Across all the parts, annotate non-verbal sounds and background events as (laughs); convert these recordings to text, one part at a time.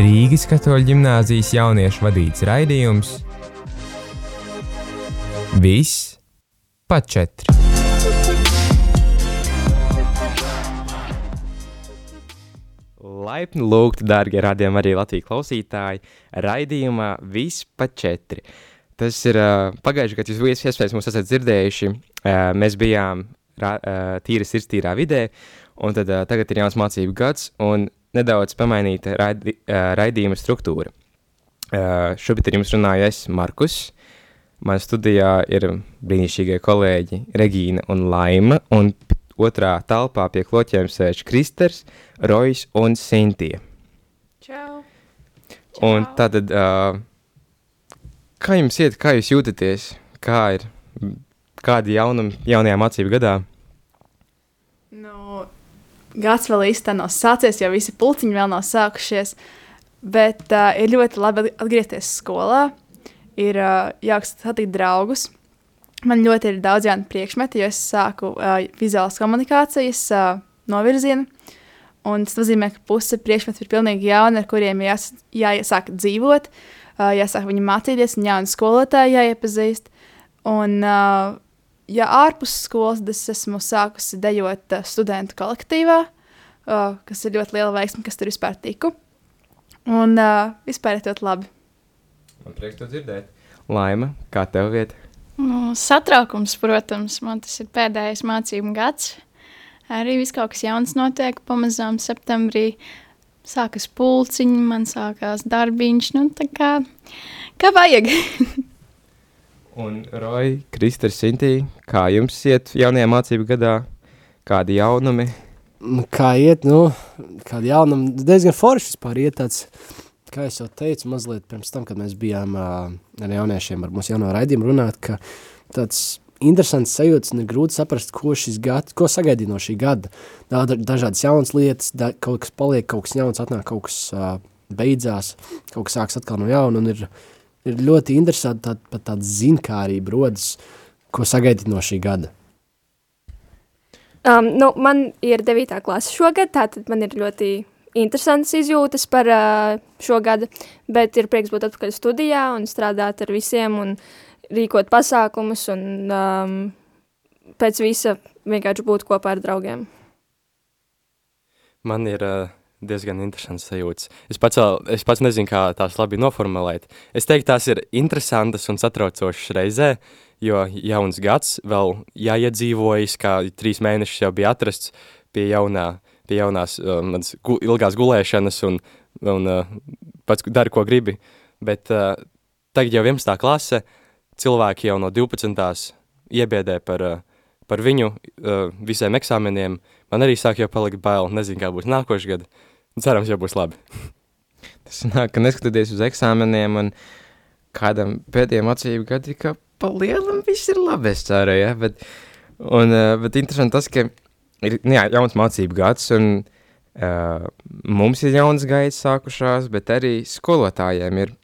Rīgas katoļu ģimnāzijas jauniešu vadīts raidījums Viss pa četri. Laipni lūgti, dārgie radījumi, arī Latvijas klausītāji, raidījumā Viss pa četri. Tas ir uh, pagājuši, kad jūs iespējams mūs esat dzirdējuši, uh, mēs bijām ra, uh, tīra sirdstīrā vidē, un tad uh, tagad ir jauns mācību gads, un nedaudz pamainīta raidi, uh, raidījuma struktūra. Uh, šobrīd ar jums runāju es, Markus. Man studijā ir brīnišķīgie kolēģi Regīna un Laima, un otrā telpā pie kloķiem sēž Kristers, Rojs un Sintie. Čau! Un tātad, uh, kā jums iet, kā jūs jūtaties, kā ir, kādi jaunumi jaunajā mācību gadā? Nu, gads vēl īsti nav sācies, jo visi pulciņi vēl nav sākušies. Bet uh, ir ļoti labi atgriezties skolā. Ir uh, jauks satikt draugus. Man ļoti ir daudz jaunu priekšmetu, jo es sāku uh, vizuālās komunikācijas uh, novirzienu. Un tas nozīmē, ka puse priekšmetu ir pilnīgi jauni, ar kuriem jās, jāiesāk dzīvot, uh, jāsāk viņu mācīties, un jaunu skolotāju jāiepazīst. Un, uh, ja ārpus skolas es esmu sākusi dejot uh, studentu kolektīvā, uh, kas ir ļoti liela veiksme, kas tur vispār tiku. Un uh, vispār ir ļoti labi. Man prieks to dzirdēt. Laima, kā tev vieta? Nu, satraukums, protams, man tas ir pēdējais mācību gads. Arī viss kaut kas jauns notiek pamazām septembrī. Sākas pulciņi, man sākās darbiņš, nu tā kā, kā vajag. (laughs) Un Roja, Kristers, Sintī, kā jums iet jaunajā mācību gadā? Kādi jaunumi? Nu, Kā iet, nu, kāda jaunuma, diezgan forši vispār iet tāds, kā es jau teicu, mazliet pirms tam, kad mēs bijām uh, ar jauniešiem, ar mūsu jauno raidījumu runāt, ka tāds interesants sajūtas un ir grūti saprast, ko gads, ko sagaidīt no šī gada. Da, dažādas jaunas lietas, da, kaut kas paliek, kaut kas jauns atnāk, kaut kas uh, beidzās, kaut kas sāks atkal no jauna un ir, ir ļoti interesanti tā, pat tāda zinkārība rodas, ko sagaidīt no šī gada. Um, nu, man ir 9. klase šogad, tātad man ir ļoti interesantas izjūtas par uh, šo gadu, bet ir prieks būt atpakaļ studijā un strādāt ar visiem un rīkot pasākumus un um, pēc visa vienkārši būt kopā ar draugiem. Man ir uh, diezgan interesants sajūts. Es pats, es pats nezinu, kā tās labi noformulēt. Es teiktu, tās ir interesantas un satraucošas reizē, jo jauns gads vēl jāiedzīvojas, kā trīs mēnešus jau bija atrasts pie, jaunā, pie jaunās uh, manas gu, ilgās gulēšanas un, un uh, pats dari, ko gribi. Bet uh, tagad jau 11. klase, cilvēki jau no 12. iebiedē par, uh, par viņu uh, visiem eksāmeniem. Man arī sāk jau palikt bail, nezinu, kā būs nākošais gadu. Cerams, jau būs labi. (laughs) Tas nāk, ka neskatoties uz eksāmeniem un kādam pēdējiem mācību gadi, ka pa lielam viss ir labi, es ceru, ja, bet, un, uh, bet interesanti tas, ka ir, nu jā, jauns mācību gads, un uh, mums ir jaunas gaidas sākušās, bet arī skolotājiem ir,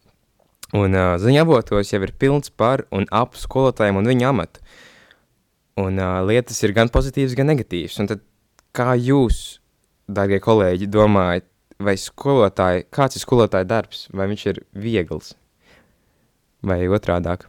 un uh, ziņa avotos jau ir pilns par un ap skolotājiem un viņu amatu, un uh, lietas ir gan pozitīvas, gan negatīvas, un tad kā jūs, dārgie kolēģi, domājat, vai skolotāji, kāds ir skolotāja darbs, vai viņš ir viegls, vai otrādāk?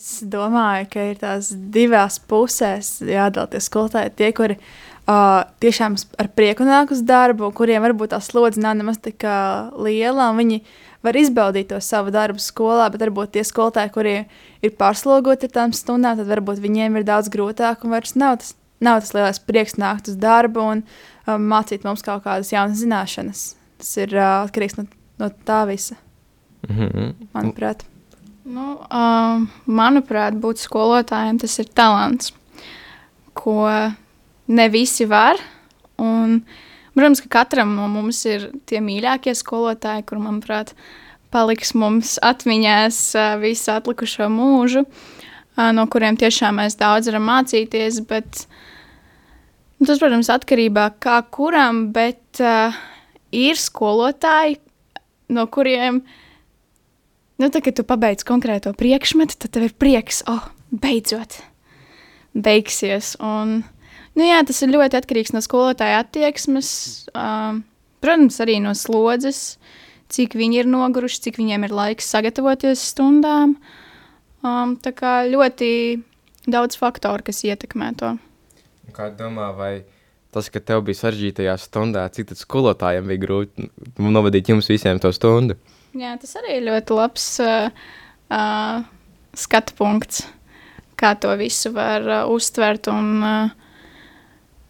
Es domāju, ka ir tās divās pusēs jādalties skolotāji. Tie, kuri uh, tiešām ar prieku nāk uz darbu, kuriem varbūt tā slodze nav nemaz tik uh, liela, un viņi var izbaudīt to savu darbu skolā, bet varbūt tie skolotāji, kuriem ir pārslogoti ar tām stundām, tad varbūt viņiem ir daudz grūtāk un vairs nav tas, nav tas lielais prieks nākt uz darbu un um, mācīt mums kaut kādas jaunas zināšanas. Tas ir uh, atkarīgs no, no tā visa, Mm -hmm. manuprāt. Nu, uh, manuprāt, būt skolotājiem tas ir talants, ko ne visi var. Un, protams, ka katram no mums ir tie mīļākie skolotāji, kur, manuprāt, paliks mums atmiņās uh, visu atlikušo mūžu, uh, no kuriem tiešām mēs daudz varam mācīties. Bet, nu, tas, protams, atkarībā no kā kuram, bet uh, ir skolotāji, no kuriem Nu, tā, kad tu pabeidz konkrēto priekšmetu, tad tev ir prieks, oh, beidzot. beigsies. Un, nu, jā, tas ir ļoti atkarīgs no skolotāja attieksmes, um, protams, arī no slodzes, cik viņi ir noguruši, cik viņiem ir laiks sagatavoties stundām. Um, tā kā ļoti daudz faktoru, kas ietekmē to. Kā domā, vai tas, ka tev bija sarežģītajā stundā, cik tad skolotājiem bija grūti novadīt jums visiem to stundu? Jā, tas arī ir ļoti labs uh, uh, skatu punkts, kā to visu var uh, uztvert. Un, uh,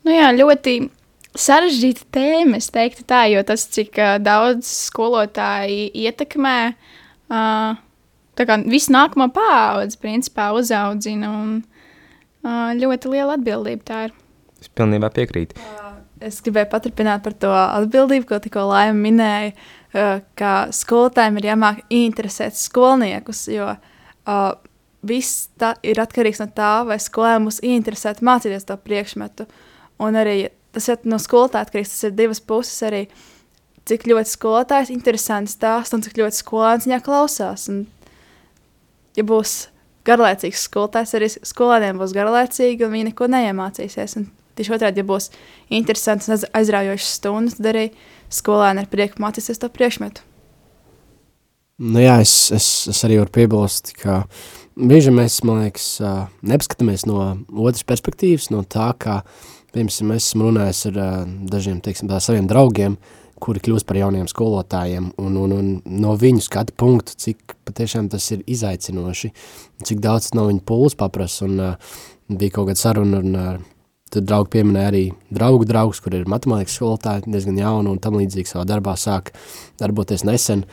nu jā, ļoti sarežģīta tēma, es teiktu tā, jo tas, cik uh, daudz skolotāji ietekmē, uh, tā kā visu nākamo paudzi, principā, uzaudzina, un uh, ļoti liela atbildība tā ir. Es pilnībā piekrītu. Es gribēju paturpināt par to atbildību, ko tikko Laima minēja, uh, ka skolotājiem ir jāmāk interesēt skolniekus, jo uh, viss tā ir atkarīgs no tā, vai skolēniem būs interesēti mācīties to priekšmetu. Un arī tas ir no skolotāja atkarīgs, tas ir divas puses arī, cik ļoti skolotājs interesants stāst un cik ļoti skolēns viņā klausās. Un, ja būs garlaicīgs skolotājs, arī skolēniem būs garlaicīgi un viņi neko neiemācīsies. Un tieši otrādi, ja būs interesants un aizraujošs stundas, tad arī skolēni ar prieku mācīsies to priekšmetu. Nu jā, es, es, es arī varu piebilst, ka brīžiem mēs, man liekas, nepaskatāmies no otras perspektīvas, no tā, kā, piemēram, es esmu runājis ar dažiem, teiksim, tā, saviem draugiem, kuri kļūst par jauniem skolotājiem, un, un, un no viņu skatu punktu, cik patiešām tas ir izaicinoši, cik daudz no viņu pūles paprasa, un uh, bija kaut kāda saruna, un uh, tad draugi pieminēja arī draugu draugus, kur ir matemātikas skolotāji, diezgan jauni un tam līdzīgi savā darbā sāk darboties nesen,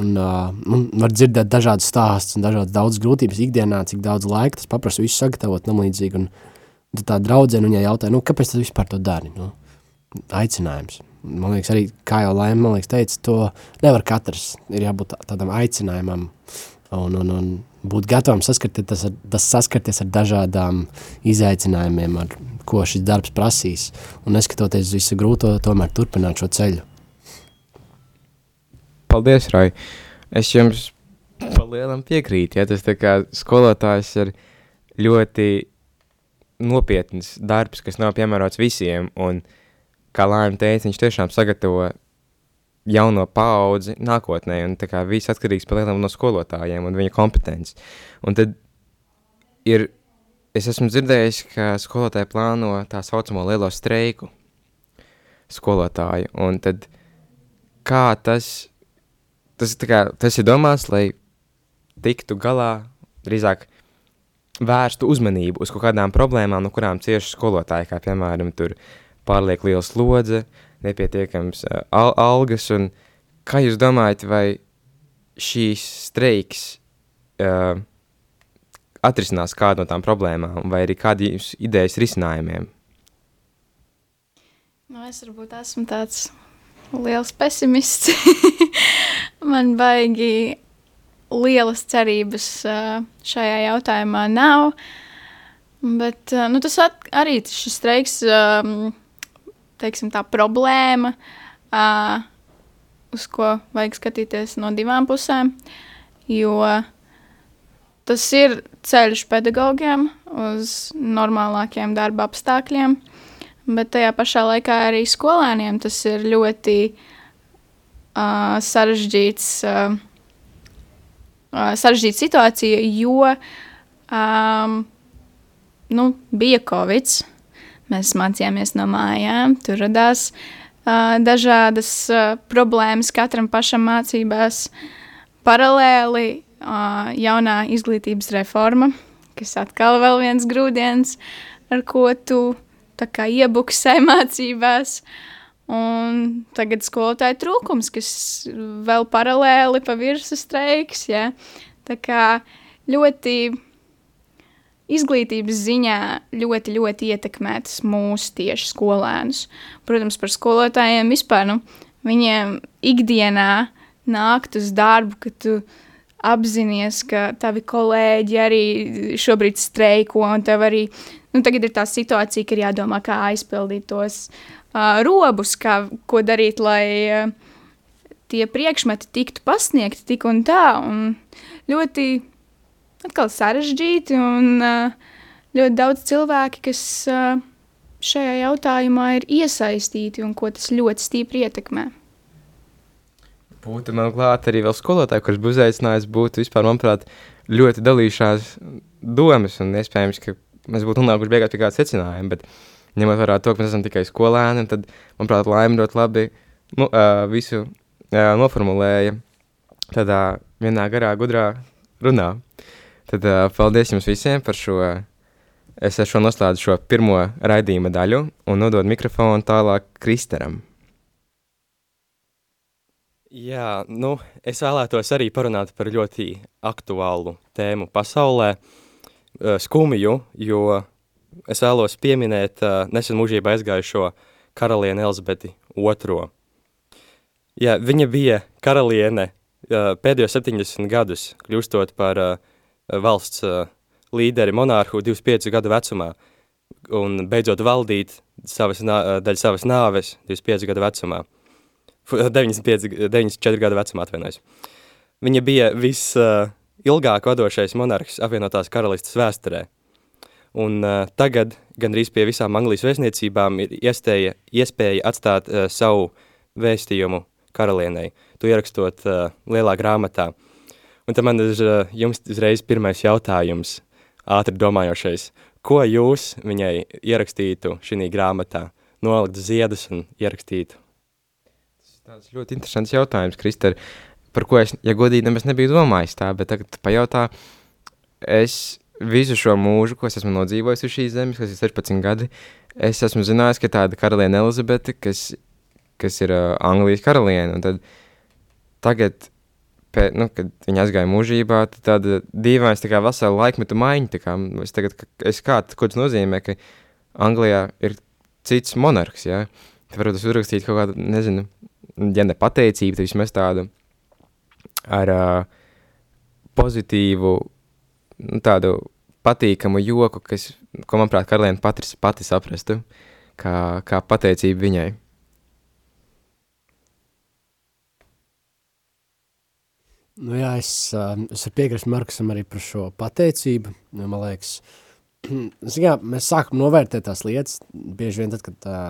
un, uh, un var dzirdēt dažādas stāstus un dažādas daudz grūtības ikdienā, cik daudz laika tas paprasa visu sagatavot tam līdzīgi, un tā draudzene viņai jautāja, nu, kāpēc tu vispār to dari, nu, aicinājums, man liekas, arī, kā jau liekas, teica, to nevar katrs, ir jābūt tādam aicinājumam un, un, un būt gatavam saskarties ar, saskarties ar dažādām izaicinājumiem, ar ko šis darbs prasīs, un neskatoties uz visu grūto, tomēr turpināt šo ceļu. Paldies, Rai! Es jums palielam piekrītu, ja tas kā skolotājs ir ļoti nopietns darbs, kas nav piemērots visiem, un uh, kā Lēma teica, viņš tiešām sagatavo jauno paudzi nākotnē, un tā kā viss atkarīgs par lielām no skolotājiem un viņa kompetences. Un tad ir, es esmu dzirdējis, ka skolotāji plāno tā saucamo lielo streiku skolotāju, un tad kā tas, tas, kā, tas ir domāts, lai tiktu galā, drīzāk vērstu uzmanību uz kaut kādām problēmām, no kurām cieši skolotāji, kā piemēram tur pārliek liela slodze, nepietiekams uh, al algas, un kā jūs domājat, vai šīs streiks uh, atrisinās kādu no tām problēmām, vai arī kādi idejas risinājumiem? Nu, es varbūt esmu tāds liels pesimists. (laughs) Man baigi lielas cerības šajā jautājumā nav. Bet nu, tas at, arī šis streiks teiksim, tā problēma, uz ko vajag skatīties no divām pusēm. Jo tas ir ceļš pedagogiem uz normālākiem darba apstākļiem, bet tajā pašā laikā arī skolēniem tas ir ļoti uh, sarežģīts, uh, uh, sarežģīta situācija, jo um, nu, bija Covid. Mēs mācījāmies no mājām, tur radās uh, dažādas uh, problēmas katram pašam mācībās. Paralēli uh, jaunā izglītības reforma, kas atkal vēl viens grūdienis, ar ko tu kā, iebuksē (laughs) mācībās. Un tagad skolotāja trūkums, kas vēl paralēli pa virsmu streiks. Ja? Tā kā ļoti izglītības ziņā ļoti, ļoti ietekmētas mūsu tieši skolēnus. Protams, par skolotājiem vispār, nu, viņiem ikdienā nākt uz darbu, ka tu apzinājies, ka tavi kolēģi arī šobrīd streiko, un tev arī nu, tagad ir tā situācija, ka ir jādomā, kā aizpildīt tos uh, robus, kā, ko darīt, lai uh, tie priekšmeti tiktu pasniegti tik un tā. Un ļoti sarežģīti un uh, ļoti daudz cilvēki, kas uh, šajā jautājumā ir iesaistīti un ko tas ļoti stipri ietekmē. Būtu man klāt arī vēl skolotāji, kurš būtu uzaicinājis, būtu vispār, manuprāt, ļoti dalījušās domas, un iespējams, ka mēs būtu nonākuši beigās pie kāda secinājuma, bet ņemot vērā to, ka mēs esam tikai skolēni, tad, manuprāt, laime ļoti labi nu, uh, visu uh, noformulēja tādā vienā garā, gudrā runā. Tad uh, paldies jums visiem par šo. Es ar šo noslēdzu šo pirmo raidījuma daļu un nododu mikrofonu tālāk Kristeram. Jā, nu, es vēlētos arī parunāt par ļoti aktuālu tēmu pasaulē, skumju, jo es vēlos pieminēt nesen mūžībā aizgājušo karalieni Elizabeti II. Jā, viņa bija karaliene pēdējos 70 gadus, kļūstot par valsts līderi monārhu 25 gadu vecumā un beidzot valdīt savas, daļu savas nāves 25 gadu vecumā. 95, 94 gadu vecumā atvainojas. Viņa bija visilgāk uh, vadošais monarhs apvienotās karalistas vēsturē. Un uh, tagad gandrīz pie visām Anglijas vēstniecībām ir iestēja, iespēja atstāt uh, savu vēstījumu karalienei, to ierakstot uh, lielā grāmatā. Un tad man ir uh, jums uzreiz pirmais jautājums – ātri domājošais, ko jūs viņai ierakstītu šī grāmatā, nolikt ziedus un ierakstītu? Tas ir ļoti interesants jautājums, Kristēr, par ko es, ja godīgi, nemaz nebiju domājis tā, bet tagad pajautā, es visu šo mūžu, ko es esmu nodzīvojis uz šīs zemes, kas ir 16 gadi, es esmu zinājis, ka tāda karaliene Elizabete, kas, kas ir uh, Anglijas karaliene, un tad tagad pēc, nu, kad viņa aizgāja mūžībā, tad tāda dīvains tā kā vesela laikmeta maiņa. Kā, es tagad, es kā, ko tas nozīmē, ka Anglijā ir cits monarhs, jā. Tad varbūt es uzrakstītu kaut kādu, nezinu, ja ne pateicību, tad vismaz tādu ar uh, pozitīvu, nu, tādu patīkamu joku, kas, ko, manuprāt, karaliene pati, pati saprastu, kā, kā pateicību viņai. Nu, jā, es, es varu piekrist Markusam arī par šo pateicību. Nu, man liekas, (clears throat) kā, mēs sākam novērtēt tās lietas, bieži vien tad, kad tā,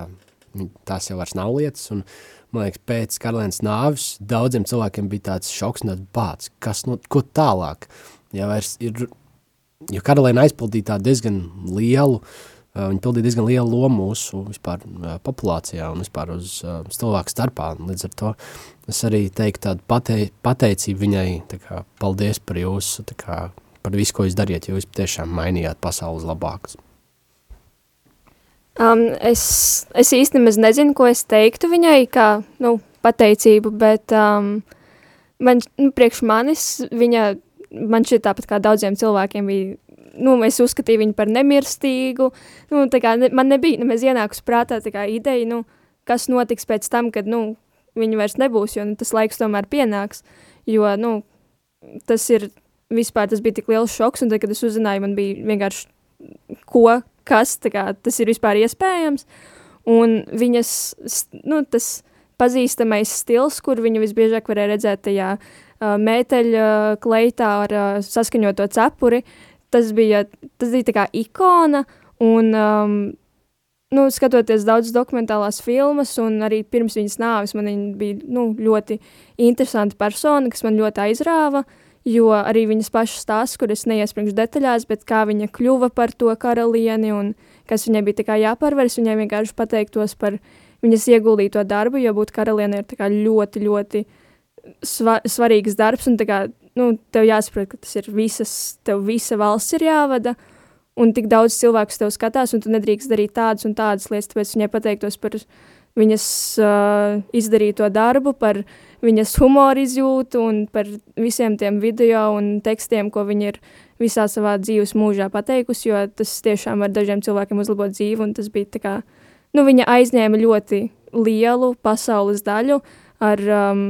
tās jau vairs nav lietas, un man liekas, pēc karalienes nāvis daudziem cilvēkiem bija tāds šoks tāds bāds, kas, nu, ko tālāk, ja vairs ir, jo karaliene aizpildīja tā diezgan lielu Viņi pildīja diezgan lielu lomu mūsu vispār, populācijā un vispār uz cilvēku starpā. Līdz ar to es arī teiktu tādu patei, pateicību viņai, tā kā, paldies par jūsu, tā kā, par visu, ko jūs dariet, jo jūs tiešām mainījāt pasaules labākas. Um, es, es īsti nezinu, ko es teiktu viņai, kā nu, pateicību, bet um, man, nu, priekš manis viņa, man šķiet tāpat kā daudziem cilvēkiem bija nu, es uzskatīju viņu par nemirstīgu. Nu, kā, ne, man nebija nemaz ienākus prātā kā, ideja, nu, kas notiks pēc tam, kad nu, viņi vairs nebūs, jo nu, tas laiks tomēr pienāks. Jo nu, tas ir vispār tas bija tik liels šoks, un tad, kad es uzzināju, man bija vienkārši ko, kas kā, tas ir vispār iespējams. Un viņas, nu, tas pazīstamais stils, kur viņu visbiežāk varēja redzēt tajā uh, mēteļa kleitā ar uh, saskaņoto cepuri, uh, tas bija, tas bija tā kā ikona, un, um, nu, skatoties daudzas dokumentālās filmas, un arī pirms viņas nāves, man viņa bija, nu, ļoti interesanta persona, kas man ļoti aizrāva, jo arī viņas pašas stāsts, kur es neiespriekšu detaļās, bet kā viņa kļuva par to karalieni, un kas viņai bija jāpārveras, viņai vienkārši pateiktos par viņas ieguldīto darbu, jo būt karalieni ir ļoti, ļoti sva svarīgs darbs, un kā nu, tev jāsaprot, ka tas ir visas, tev visa valsts ir jāvada, un tik daudz cilvēku tev skatās, un tu nedrīkst darīt tādas un tādas lietas, tāpēc viņai pateiktos par viņas uh, izdarīto darbu, par viņas humoru izjūtu un par visiem tiem video un tekstiem, ko viņa ir visā savā dzīves mūžā pateikusi, jo tas tiešām var dažiem cilvēkiem uzlabot dzīvi, un tas bija tā kā, nu, viņa aizņēma ļoti lielu pasaules daļu ar um,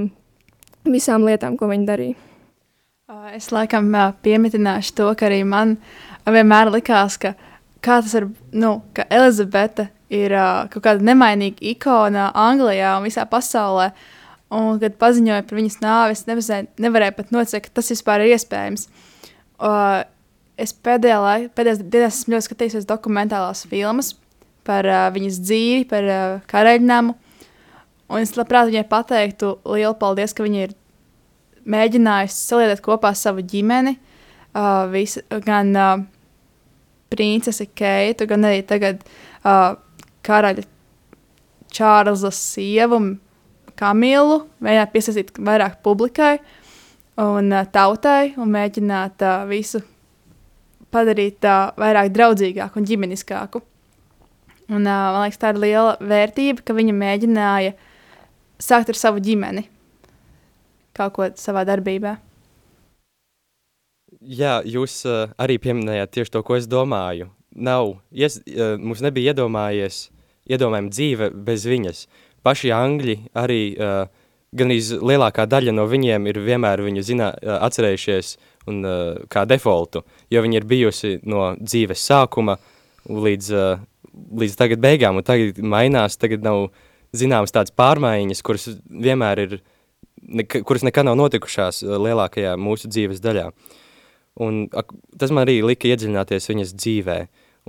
visām lietām, ko viņa darīja. Es laikam piemitināšu to, ka arī man vienmēr likās, ka, ir, nu, ka Elizabete ir kaut kāda nemainīga ikona Anglijā un visā pasaulē. Un, kad paziņoja par viņas nāvi, es nevarēju, nevarēju pat noteikt, ka tas vispār ir iespējams. Uh, es pēdējā laikā, pēdējās dienās esmu ļoti skatījusies dokumentālās filmas par uh, viņas dzīvi, par uh, karaļnamu. Un es labprāt viņai pateiktu lielu paldies, ka viņa ir mēģinājusi saliedēt kopā savu ģimeni, uh, visu, gan uh, princesi Keitu, gan arī tagad uh, karaļa Čārlza sievu Kamilu, mēģināt piesaistīt vairāk publikai un uh, tautai un mēģināt uh, visu padarīt uh, vairāk draudzīgāku un ģimeniskāku. Un, uh, man liekas, tā ir liela vērtība, ka viņa mēģināja sākt ar savu ģimeni kaut ko savā darbībā. Jā, jūs uh, arī pieminējāt tieši to, ko es domāju. Nav, ies, uh, mums nebija iedomājies, iedomājama dzīve bez viņas. Paši angļi arī, uh, gan arī lielākā daļa no viņiem ir vienmēr viņu zinā, uh, atcerējušies un uh, kā defaultu, jo viņi ir bijusi no dzīves sākuma līdz, uh, līdz tagad beigām, un tagad mainās, tagad nav zināmas tādas pārmaiņas, kuras vienmēr ir, ne, kuras nekad nav notikušās lielākajā mūsu dzīves daļā. Uh, Un tas man arī lika iedziļināties viņas dzīvē,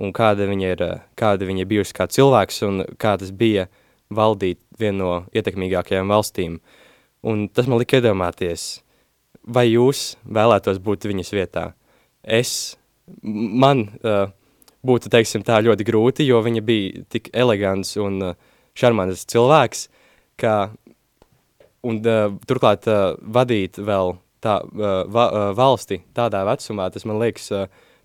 un kāda viņa ir, kāda viņa ir bijusi kā cilvēks, un kā tas bija valdīt vienu no ietekmīgākajām valstīm. Un tas man lika iedomāties, vai jūs vēlētos būt viņas vietā? Es, man uh, būtu, teiksim tā, ļoti grūti, jo viņa bija tik elegants un uh, šarmants cilvēks, ka, un uh, turklāt uh, vadīt vēl tā, va, valsti tādā vecumā, tas man liekas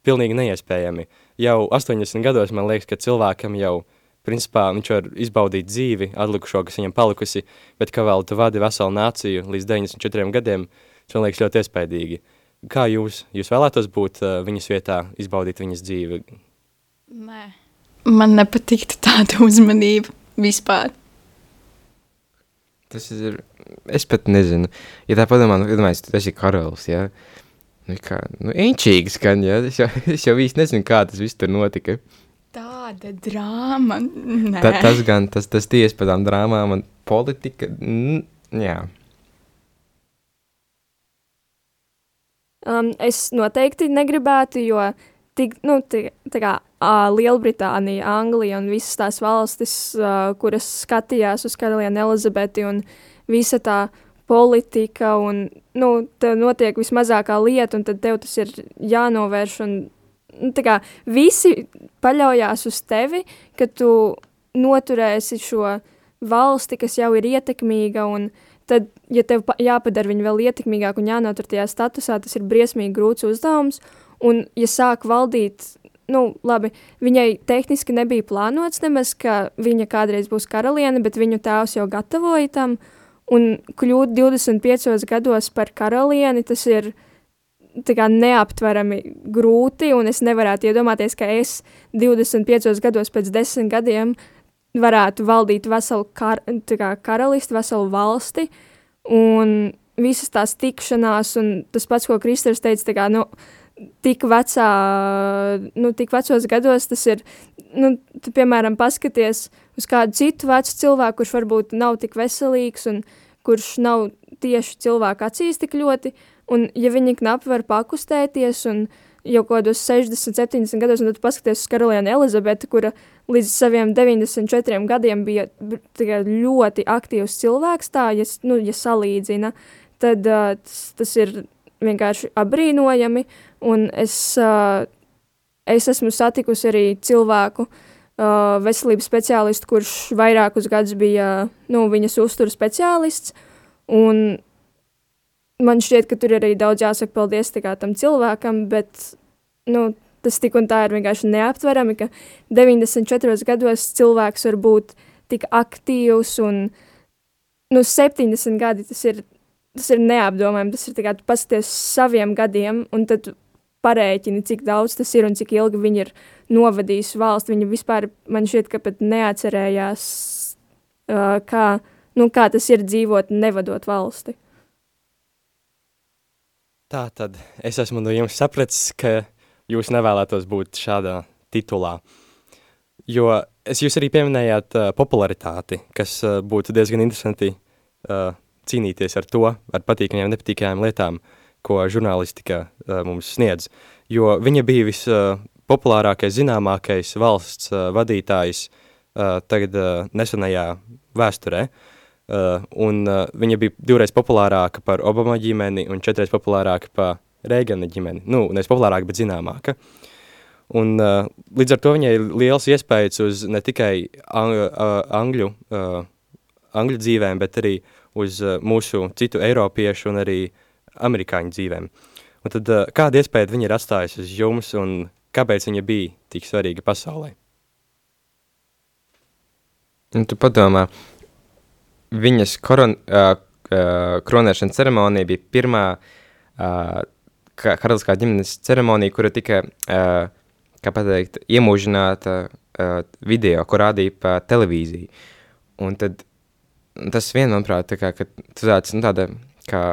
pilnīgi neiespējami. Jau 80 gados man liekas, ka cilvēkam jau, principā, viņš var izbaudīt dzīvi, atlikušo, kas viņam palikusi, bet ka vēl tu vadi veselu nāciju līdz 94 gadiem, tas man liekas ļoti iespaidīgi. Kā jūs, jūs vēlētos būt uh, viņas vietā, izbaudīt viņas dzīvi? Nē, man nepatiktu tāda uzmanība vispār. Tas ir es pat nezinu. Ja tā padomā, nu, iedomājies, tu esi karalis, jā. Nu, kā, nu, enčīgi skan, jā. Es jau, es jau īsti nezinu, kā tas viss tur notika. Tāda drāma, nē. Ta, tas gan, tas, tas ties par tām drāmām un politika, n, jā. Um, es noteikti negribētu, jo tik, nu, tā, tā kā uh, Lielbritānija, Anglija un visas tās valstis, uh, kuras skatījās uz karalieni Elizabeti un visa tā politika, un nu, tev notiek vismazākā lieta, un tad tev tas ir jānovērš. Un, nu, kā, visi paļaujās uz tevi, ka tu noturēsi šo valsti, kas jau ir ietekmīga, un tad, ja tev jāpadara viņa vēl ietekmīgāk un jānotur tajā statusā, tas ir briesmīgi grūts uzdevums. Un, ja sāk valdīt, nu, labi, viņai tehniski nebija plānots nemaz, ka viņa kādreiz būs karaliene, bet viņu tēvs jau gatavoja tam, Un kļūt 25 gados par karalieni, tas ir kā, neaptverami grūti, un es nevarētu iedomāties, ka es 25 gados pēc desmit gadiem varētu valdīt veselu kar, kā, karalisti, veselu valsti, un visas tās tikšanās, un tas pats, ko Kristers teica, tā kā, nu, tik vecā, nu, tik vecos gados tas ir, nu, tu, piemēram, paskaties uz kādu citu vecu cilvēku, kurš varbūt nav tik veselīgs un kurš nav tieši cilvēku acīs tik ļoti, un ja viņi knapi var pakustēties un jau kādos 60, 70 gados, un tad paskaties uz karalieni Elizabeti, kura līdz saviem 94 gadiem bija ļoti aktīvs cilvēks, tā, ja, nu, ja salīdzina, tad uh, tas, tas ir vienkārši apbrīnojami, un es, es esmu satikusi arī cilvēku, veselības speciālistu, kurš vairākus gadus bija nu, viņas uzturu speciālists. Un man šķiet, ka tur arī daudz jāsaka paldies tam cilvēkam, bet nu, tas tik un tā ir vienkārši neaptverami, ka 94 gados cilvēks var būt tik aktīvs un nu, 70 gadi tas ir, tas ir neapdomājami. Tas ir kā tu paskaties saviem gadiem un tad parēķini, cik daudz tas ir un cik ilgi viņi ir novadījusi valsts. Viņi vispār, man šķiet, ka pat neatcerējās, uh, kā, nu, kā tas ir dzīvot, nevadot valsti. Tā tad es esmu no jums sapratis, ka jūs nevēlētos būt šādā titulā. Jo es jūs arī pieminējāt uh, popularitāti, kas uh, būtu diezgan interesanti uh, cīnīties ar to, ar patīkamajām, nepatīkamajām lietām, ko žurnālistika uh, mums sniedz. jo viņa bija vispopulārākais, zināmākais valsts uh, vadītājs uh, tagad uh, nesenajā vēsturē. Uh, un uh, viņa bija divreiz populārāka par Obama ģimeni un četreiz populārāka par Reigana ģimeni. Nu, nevis populārāka, bet zināmāka. Un, uh, līdz ar to viņai ir liels iespējas uz ne tikai ang uh, angļu, uh, angļu dzīvēm, bet arī uz uh, mūsu citu eiropiešu un arī amerikāņu dzīvēm. Un tad, uh, kāda iespēja viņa ir atstājusi uz jums un kāpēc viņa bija tik svarīga pasaulē? Un tu padomā, viņas koron, uh, uh, kronēšanas ceremonija bija pirmā uh, ka, karaliskā ģimenes ceremonija, kura tika, uh, kā pateikt, iemūžināta uh, video, ko rādīja pa televīziju. Un tad tas vien, manuprāt, tā kā, ka tu tāds, nu, tāda, kā,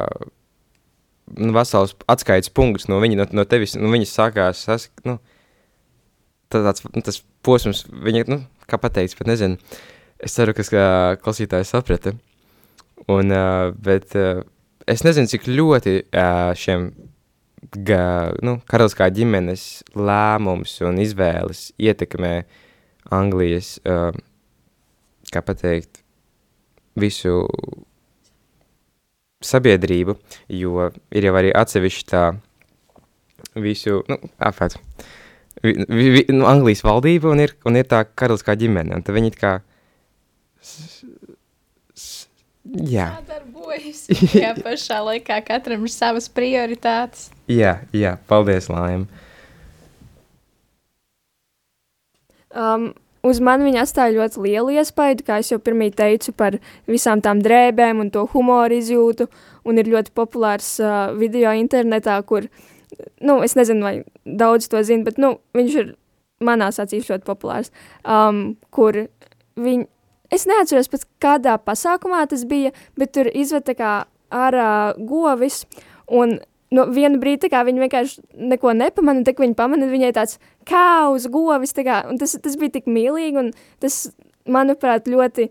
nu, vesels atskaites punkts no viņa, no, no tevis, nu, viņas sākās, sas, nu, tāds, nu, tas posms, viņa, nu, kā pateiks, pat nezinu, es ceru, ka klausītājs saprata. Un, uh, bet uh, es nezinu, cik ļoti uh, šiem ga, nu, karaliskā ģimenes lēmums un izvēles ietekmē Anglijas, uh, kā pateikt, visu sabiedrību, jo ir jau arī atsevišķi tā visu, nu, apvērt, vi, vi, vi, nu, Anglijas valdība un ir, un ir tā karaliskā ģimene, un tad viņi kā Jā. darbojas. Jā, (laughs) pašā laikā katram ir savas prioritātes. Jā, jā, paldies, Lājam. Um, uz mani viņa atstāja ļoti lielu iespaidu, kā jau pirmie teicu, par visām tām drēbēm un to humoru izjūtu. Un ir ļoti populārs uh, video internetā, kur, nu, es nezinu, vai daudz to zina, bet nu, viņš ir manās acīs ļoti populārs. Um, kur viņi, es neatceros pēc kādā pasākumā tas bija, bet tur izved tā kā ārā govis, un no vienu brīdi kā, viņi vienkārši neko tā kā viņi pamana, viņai tāds kaus, govis, tā kā, tas, tas bija tik mīlīgi, un tas, manuprāt, ļoti,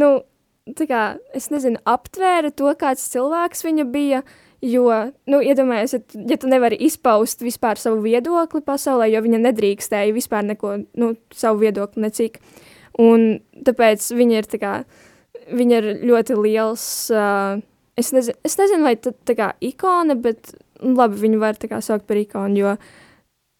nu, tā kā, es nezinu, aptvēra to, kāds cilvēks viņa bija, jo, nu, iedomājies, ja, ja tu nevari izpaust vispār savu viedokli pasaulē, jo viņa nedrīkstēja vispār neko, nu, savu viedokli necik, un tāpēc viņa ir tā kā, viņa ir ļoti liels, uh, es, nezinu, es nezinu, vai tā, tā kā ikona, bet nu, labi, viņu var tā kā saukt par ikonu, jo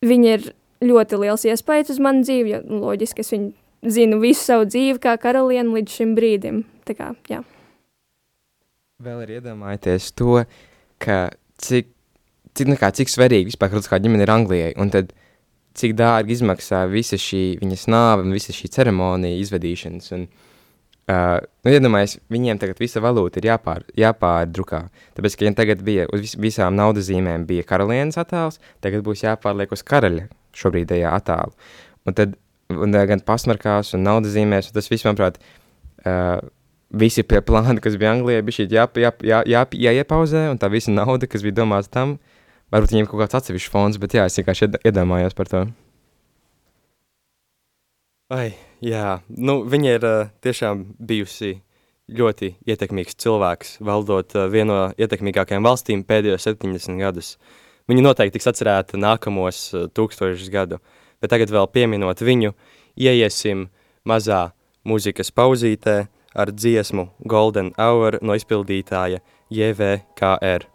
viņa ir ļoti liels iespējas uz manu dzīvi, jo nu, loģiski es viņu zinu visu savu dzīvi kā karalieni līdz šim brīdim. Tā kā, jā. Vēl ir iedomājieties to, ka cik, cik, nu kā, cik svarīgi vispār karaliskā ģimene ir Anglijai, un tad cik dārgi izmaksā visa šī viņas nāve un visa šī ceremonija izvedīšanas. Un, uh, nu, iedomājies, viņiem tagad visa valūta ir jāpār, jāpārdrukā. Tāpēc, ka ja tagad bija uz vis, visām naudas zīmēm bija karalienes attēls, tagad būs jāpārliek uz karaļa šobrīdējā attēlu. Un tad un, uh, gan pasmarkās un naudas zīmēs, un tas viss, manuprāt, uh, visi pie plāna, kas bija Anglijā, bija šī jā, jā, jā, jā, jāiepauzē, un tā visa nauda, kas bija domāta tam, varbūt viņiem kaut kāds atsevišķs fonds, bet jā, es vienkārši ied- iedomājos par to. Ai, jā, nu, viņa ir uh, tiešām bijusi ļoti ietekmīgs cilvēks, valdot uh, vienu no ietekmīgākajām valstīm pēdējos 70 gadus. Viņa noteikti tiks atcerēta nākamos uh, tūkstošus gadu, bet tagad vēl pieminot viņu, ieiesim mazā mūzikas pauzītē ar dziesmu Golden Hour no izpildītāja JVKR.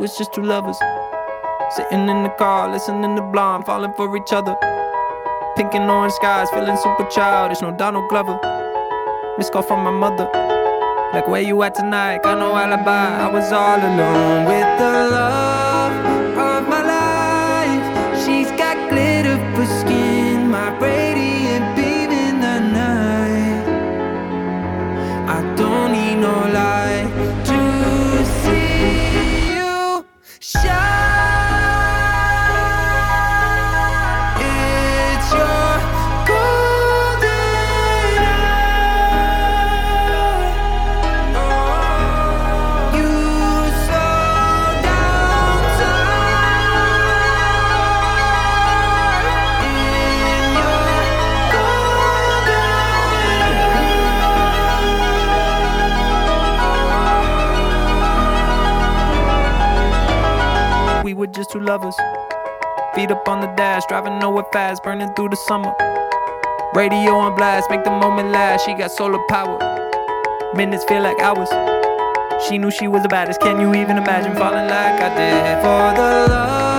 Was just two lovers sitting in the car, listening to Blonde, falling for each other. Pink and orange skies, feeling super childish. No Donald Glover. Missed call from my mother. Like, where you at tonight? Got no alibi. I was all alone with the love lovers. Feet up on the dash, driving nowhere fast, burning through the summer. Radio on blast, make the moment last. She got solar power. Minutes feel like hours. She knew she was the baddest. Can you even imagine falling like I did? For the love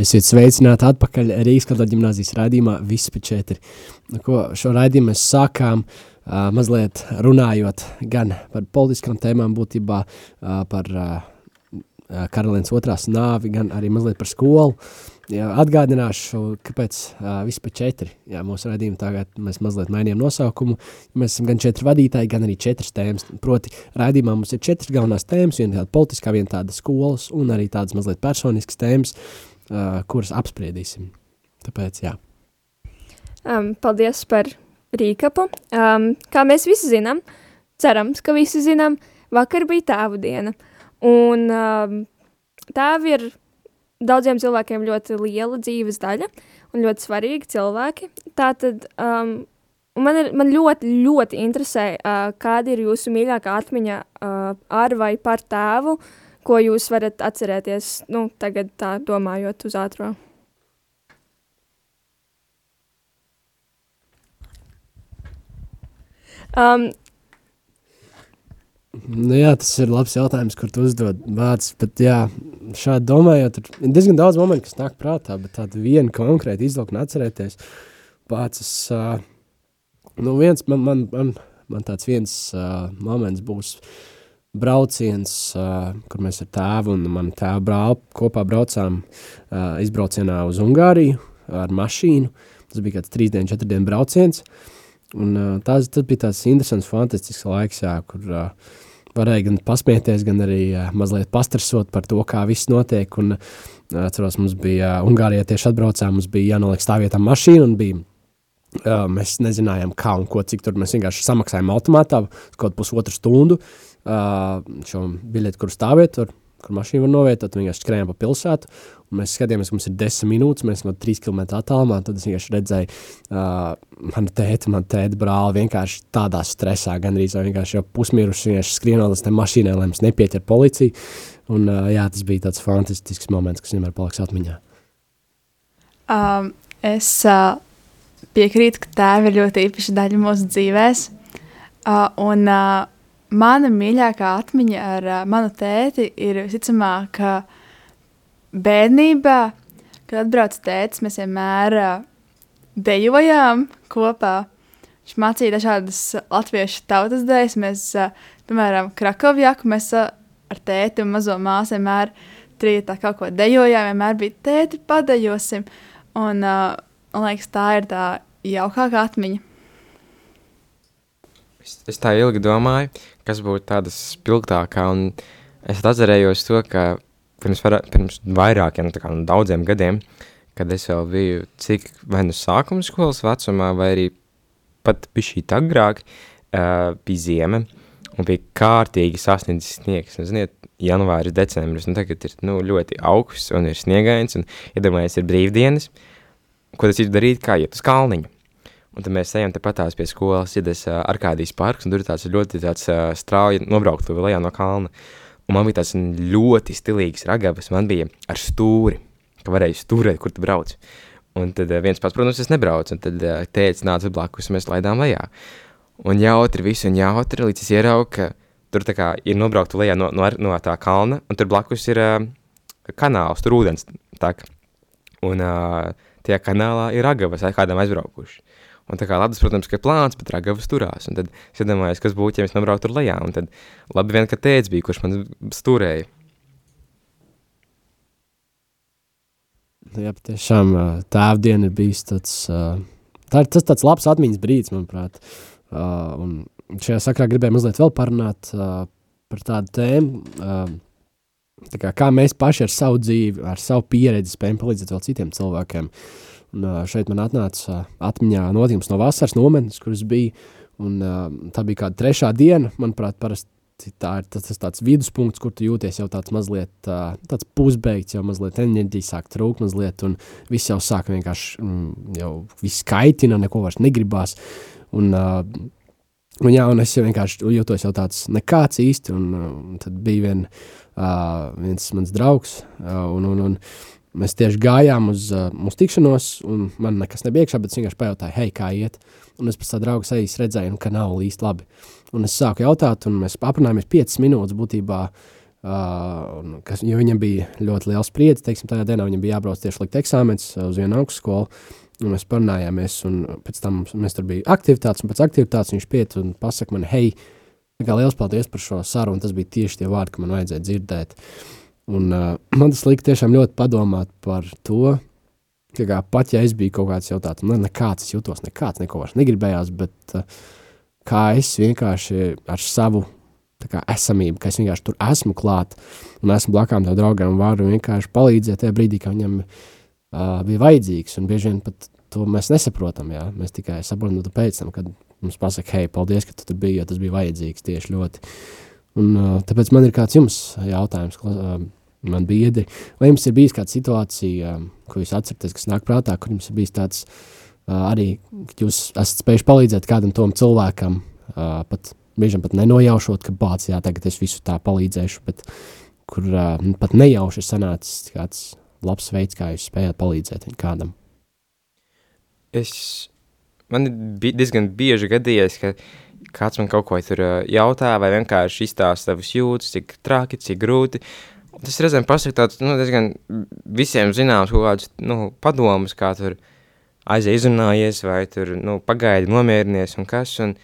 Esiet sveicināti atpakaļ Rīgas katoļu ģimnāzijas raidījumā Viss pēc četri. Nu, ko šo raidījumu mēs sākām uh, mazliet runājot gan par politiskām tēmām būtībā, uh, par uh, karalienes otrās nāvi, gan arī mazliet par skolu. Jā, atgādināšu, kāpēc uh, viss pēc četri. Jā, mūsu raidījumā tagad mēs mazliet mainījām nosaukumu. Mēs esam gan četri vadītāji, gan arī četras tēmas. Proti, raidījumā mums ir četras galvenās tēmas, viena tāda politiskā, viena tāda skolas un arī tādas mazliet personiskas tēmas, uh, kuras apspriedīsim. Tāpēc, jā. Um, paldies par rīkapu. Um, kā mēs visi zinām, cerams, ka visi zinām, vakar bija tēvu diena. Un um, tēvi ir daudziem cilvēkiem ļoti liela dzīves daļa un ļoti svarīgi cilvēki. Tātad um, man, ir, man ļoti, ļoti interesē, uh, kāda ir jūsu mīļākā atmiņa uh, ar vai par tēvu, ko jūs varat atcerēties, nu, tagad tā domājot uz ātro. Um, Nu, jā, tas ir labs jautājums, kur tu uzdod vārds. Bet, jā, šādi domājot, ir diezgan daudz momentu, kas nāk prātā, bet tādu vienu konkrēti izvilkt un atcerēties. Pats, uh, nu, viens, man, man, man, man tāds viens uh, moments būs brauciens, kur mēs ar tēvu un manu tēvu brāli kopā braucām izbraucienā uz Ungāriju ar mašīnu. Tas bija kāds trīs dienu, četru dienu brauciens. Un, uh, tas, bija tāds interesants, fantastisks laiks, jā, kur uh, varēja gan pasmieties, gan arī uh, mazliet pastresot par to, kā viss notiek. Un, uh, atceros, mums bija uh, Ungārijā tieši atbraucām, mums bija jānoliek stāvvietā mašīna un bija mēs nezinājām, kā un ko, cik tur mēs vienkārši samaksājām automātā, kaut pusotru stundu uh, šo biļeti, kur stāvēt, tur, kur mašīna var novietot, vienkārši skrējām pa pilsētu, mēs skatījāmies, ka mums ir desmit minūtes, mēs no trīs km attālumā, tad es vienkārši redzēju uh, manu tēti, manu tēti brāli vienkārši tādā stresā, gandrīz vienkārši jau pusmiruši, vienkārši skrienot līdz tam mašīnai, lai mums nepieķer policija, un uh, jā, tas bija tāds fantastisks moments, kas vienmēr paliks atmiņā. Um, es uh, piekrītu, ka tēvi ir ļoti īpaša daļa mūsu dzīvēs. Uh, un uh, mana mīļākā atmiņa ar uh, manu tēti ir visticamāk, ka bērnībā, kad atbrauca tētis, mēs vienmēr uh, dejojām kopā. Viņš mācīja dažādas latviešu tautas dēļas. Mēs, uh, piemēram, Krakovjaku mēs uh, ar tēti un mazo māsu vienmēr trījā kaut ko dejojām. Vienmēr bija tēti, padejosim. Un, uh, man liekas, tā ir tā jaukākā atmiņa. Es, es tā ilgi domāju, kas būtu tāda spilgtākā, un es atcerējos to, ka pirms, var, pirms vairākiem, nu, kā nu, daudziem gadiem, kad es vēl biju cik vai nu sākuma skolas vecumā, vai arī pat bišķīt agrāk, uh, bija zieme, un bija kārtīgi sasniedzis sniegs. Un, ziniet, janvāris, decembris, un tagad ir nu, ļoti augsts un ir sniegains, un iedomājies, ir brīvdienas, ko tas ir darīt, kā iet uz kalniņu. Un tad mēs ejam tepatās pie skolas, iedas uh, Arkādijas parks, un tur ir tāds ļoti tāds uh, strauji nobraukt lejā no kalna. Un man bija tāds ļoti stilīgs ragavas, man bija ar stūri, ka varēja stūrēt, kur tu brauc. Un tad uh, viens pats, protams, es nebraucu, un tad uh, tēcis nāca blakus, un mēs laidām lejā. Un jautri visu, un jautri, līdz es ieraugu, ka tur tā kā ir nobraukta lejā no, no, no tā kalna, un tur blakus ir uh, kanāls, tur ūdens tak. Un uh, tajā kanālā ir ragavas, kādam aizbraukuši. Un tā kā ledus, protams, ka ir plāns, bet ragavas turās. Un tad es iedomājos, kas būtu, ja mēs nobrauktu tur lejā. Un tad labi vien, ka tēts bija, kurš man stūrēja. Jā, tiešām tēvdiena ir bijis tāds, tā ir tas tāds labs atmiņas brīdis, manuprāt. Un šajā sakrā gribēju mazliet vēl parunāt par tādu tēmu, tā kā, kā mēs paši ar savu dzīvi, ar savu pieredzi spējam palīdzēt vēl citiem cilvēkiem. Un šeit man atnāca atmiņā notikums no vasaras nometnes, kuras bija, un tā bija kāda trešā diena, manuprāt, parasti tā ir tas, tas tāds viduspunkts, kur tu jūties jau tāds mazliet tāds pusbeigts, jau mazliet enerģija sāk trūkt, mazliet, un viss jau sāk vienkārši, mm, jau viss kaitina, neko vairs negribās. Un, un, jā, un es jau vienkārši jūtos jau tāds nekāds īsti, un, un tad bija vien, viens mans draugs, un, un, un mēs tieši gājām uz mūsu tikšanos, un man nekas nebija iekšā, bet es vienkārši pajautāju, hei, kā iet? Un es pēc tā drauga sejas redzēju, ka nav īsti labi. Un es sāku jautāt, un mēs aprunājāmies 5 minūtes būtībā, uh, kas, jo viņam bija ļoti liels spriedzi, teiksim, tajā dienā viņam bija jābrauc tieši likt eksāmenis uz vienu augstskolu, un mēs parunājāmies, un pēc tam mēs tur bija aktivitātes, un pēc aktivitātes viņš piet un pasaka man, hei, kā liels paldies par šo sarunu, tas bija tieši tie vārdi, ka man vajadzēja dzirdēt. Un uh, man tas lika tiešām ļoti padomāt par to, ka kā, pat ja es biju kaut kāds jau tāds, nu, nekāds es jūtos, nekāds neko vairs negribējās, bet uh, kā es vienkārši ar savu kā, esamību, ka es vienkārši tur esmu klāt un esmu blakām tam draugam un varu vienkārši palīdzēt tajā brīdī, kad viņam uh, bija vajadzīgs. Un bieži vien pat to mēs nesaprotam. Jā? Mēs tikai saprotam nu, pēc tam, kad mums pasaka, hei, paldies, ka tu tur biji, jo tas bija vajadzīgs tieši ļoti. Un, uh, tāpēc man ir kāds jums jautājums, uh, man biedri, vai jums ir bijis kāda situācija, uh, ko jūs atceraties, kas nāk prātā, kur jums ir bijis tāds uh, arī, ka jūs esat spējuši palīdzēt kādam tom cilvēkam, uh, pat brīžam pat nenojaušot, ka bāc, jā, tagad es visu tā palīdzēšu, bet kur uh, pat nejauši sanācis kāds labs veids, kā jūs spējat palīdzēt kādam. Es, man ir diezgan bieži gadījies, ka kāds man kaut ko tur jautā vai vienkārši izstāsta savus jūtas, cik traki, cik grūti. Tas reizēm pasaka tāds, nu, diezgan visiem zināms kaut kādus, nu, padomus, kā tur aizai izrunājies vai tur, nu, pagaidi nomierinies un kas, un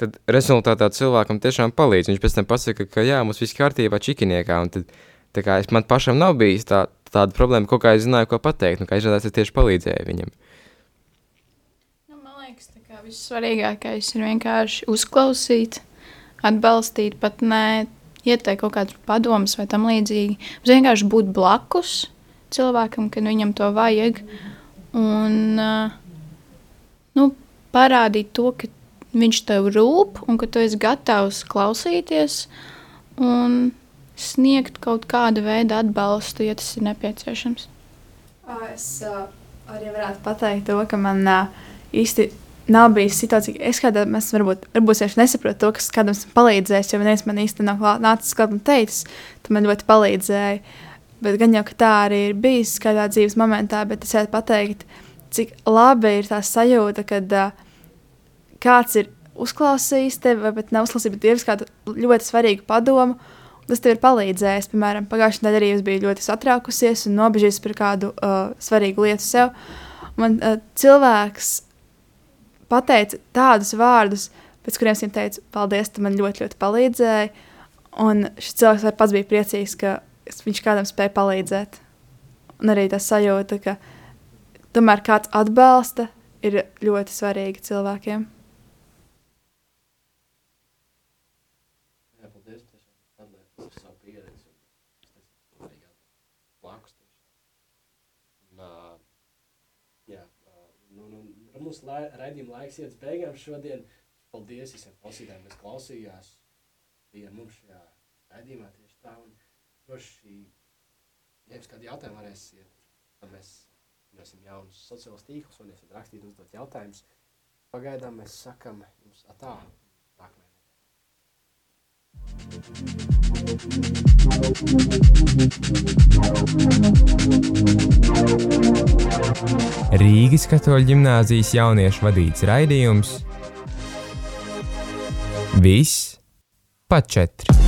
tad rezultātā cilvēkam tiešām palīdz. Viņš pēc tam pasaka, ka jā, mums viss kārtībā čikiniekā, un tad, tā kā es man pašam nav bijis tā, tāda problēma, kaut kā es zināju, ko pateikt, un kā izrādās, es tieši palīdzēju viņam. Nu, man liekas, tā kā vissvarīgākais ir vienkārši uzklausīt, atbalstīt, pat ne ieteikt kaut kādus padomus vai tam līdzīgi. Mums vienkārši būt blakus cilvēkam, kad viņam to vajag, un nu, parādīt to, ka viņš tev rūp un ka tu esi gatavs klausīties un sniegt kaut kādu veidu atbalstu, ja tas ir nepieciešams. Es arī varētu pateikt to, ka man īsti nav bijis situācija, ka es kādam esmu, varbūt, varbūt es nesaprotu to, kas kādam esmu palīdzējis, jo viens man īsti nav nācis klāt un teicis, tu man ļoti palīdzēji. Bet gan jau, ka tā arī ir bijis kādā dzīves momentā, bet es gribētu pateikt, cik labi ir tā sajūta, kad uh, kāds ir uzklausījis tevi, vai pat neuzklausījis, bet devis kādu ļoti svarīgu padomu. Tas tev ir palīdzējis. Piemēram, pagājušajā nedēļā arī es biju ļoti satraukusies un nobežījusies par kādu uh, svarīgu lietu sev. Man uh, cilvēks pateica tādus vārdus, pēc kuriem es viņam teicu, paldies, tu man ļoti, ļoti palīdzēji. Un šis cilvēks pats bija priecīgs, ka viņš kādam spēja palīdzēt. Un arī tas sajūta, ka tomēr kāds atbalsta ir ļoti svarīgi cilvēkiem. Jā, paldies. tiešām atliek par savu pieredzi. un es teicu, svarīgi blakus tiešām. Un, ā, jā, ā, nu, mums lai, raidījuma laiks iet uz beigām šodien. Paldies visiem klausītājiem, kas klausījās. Bija mums šajā raidījumā tieši tā. Un droši, ja jums kādi jautājumi varēsiet, tad mēs dosim jaunus sociālos tīklus, varēsiet rakstīt, uzdot jautājumus. Pagaidām mēs sakam jums atā. Nākamajā nedēļā. Rīgas katoļu ģimnāzijas jauniešu vadīts raidījums Viss pa četri.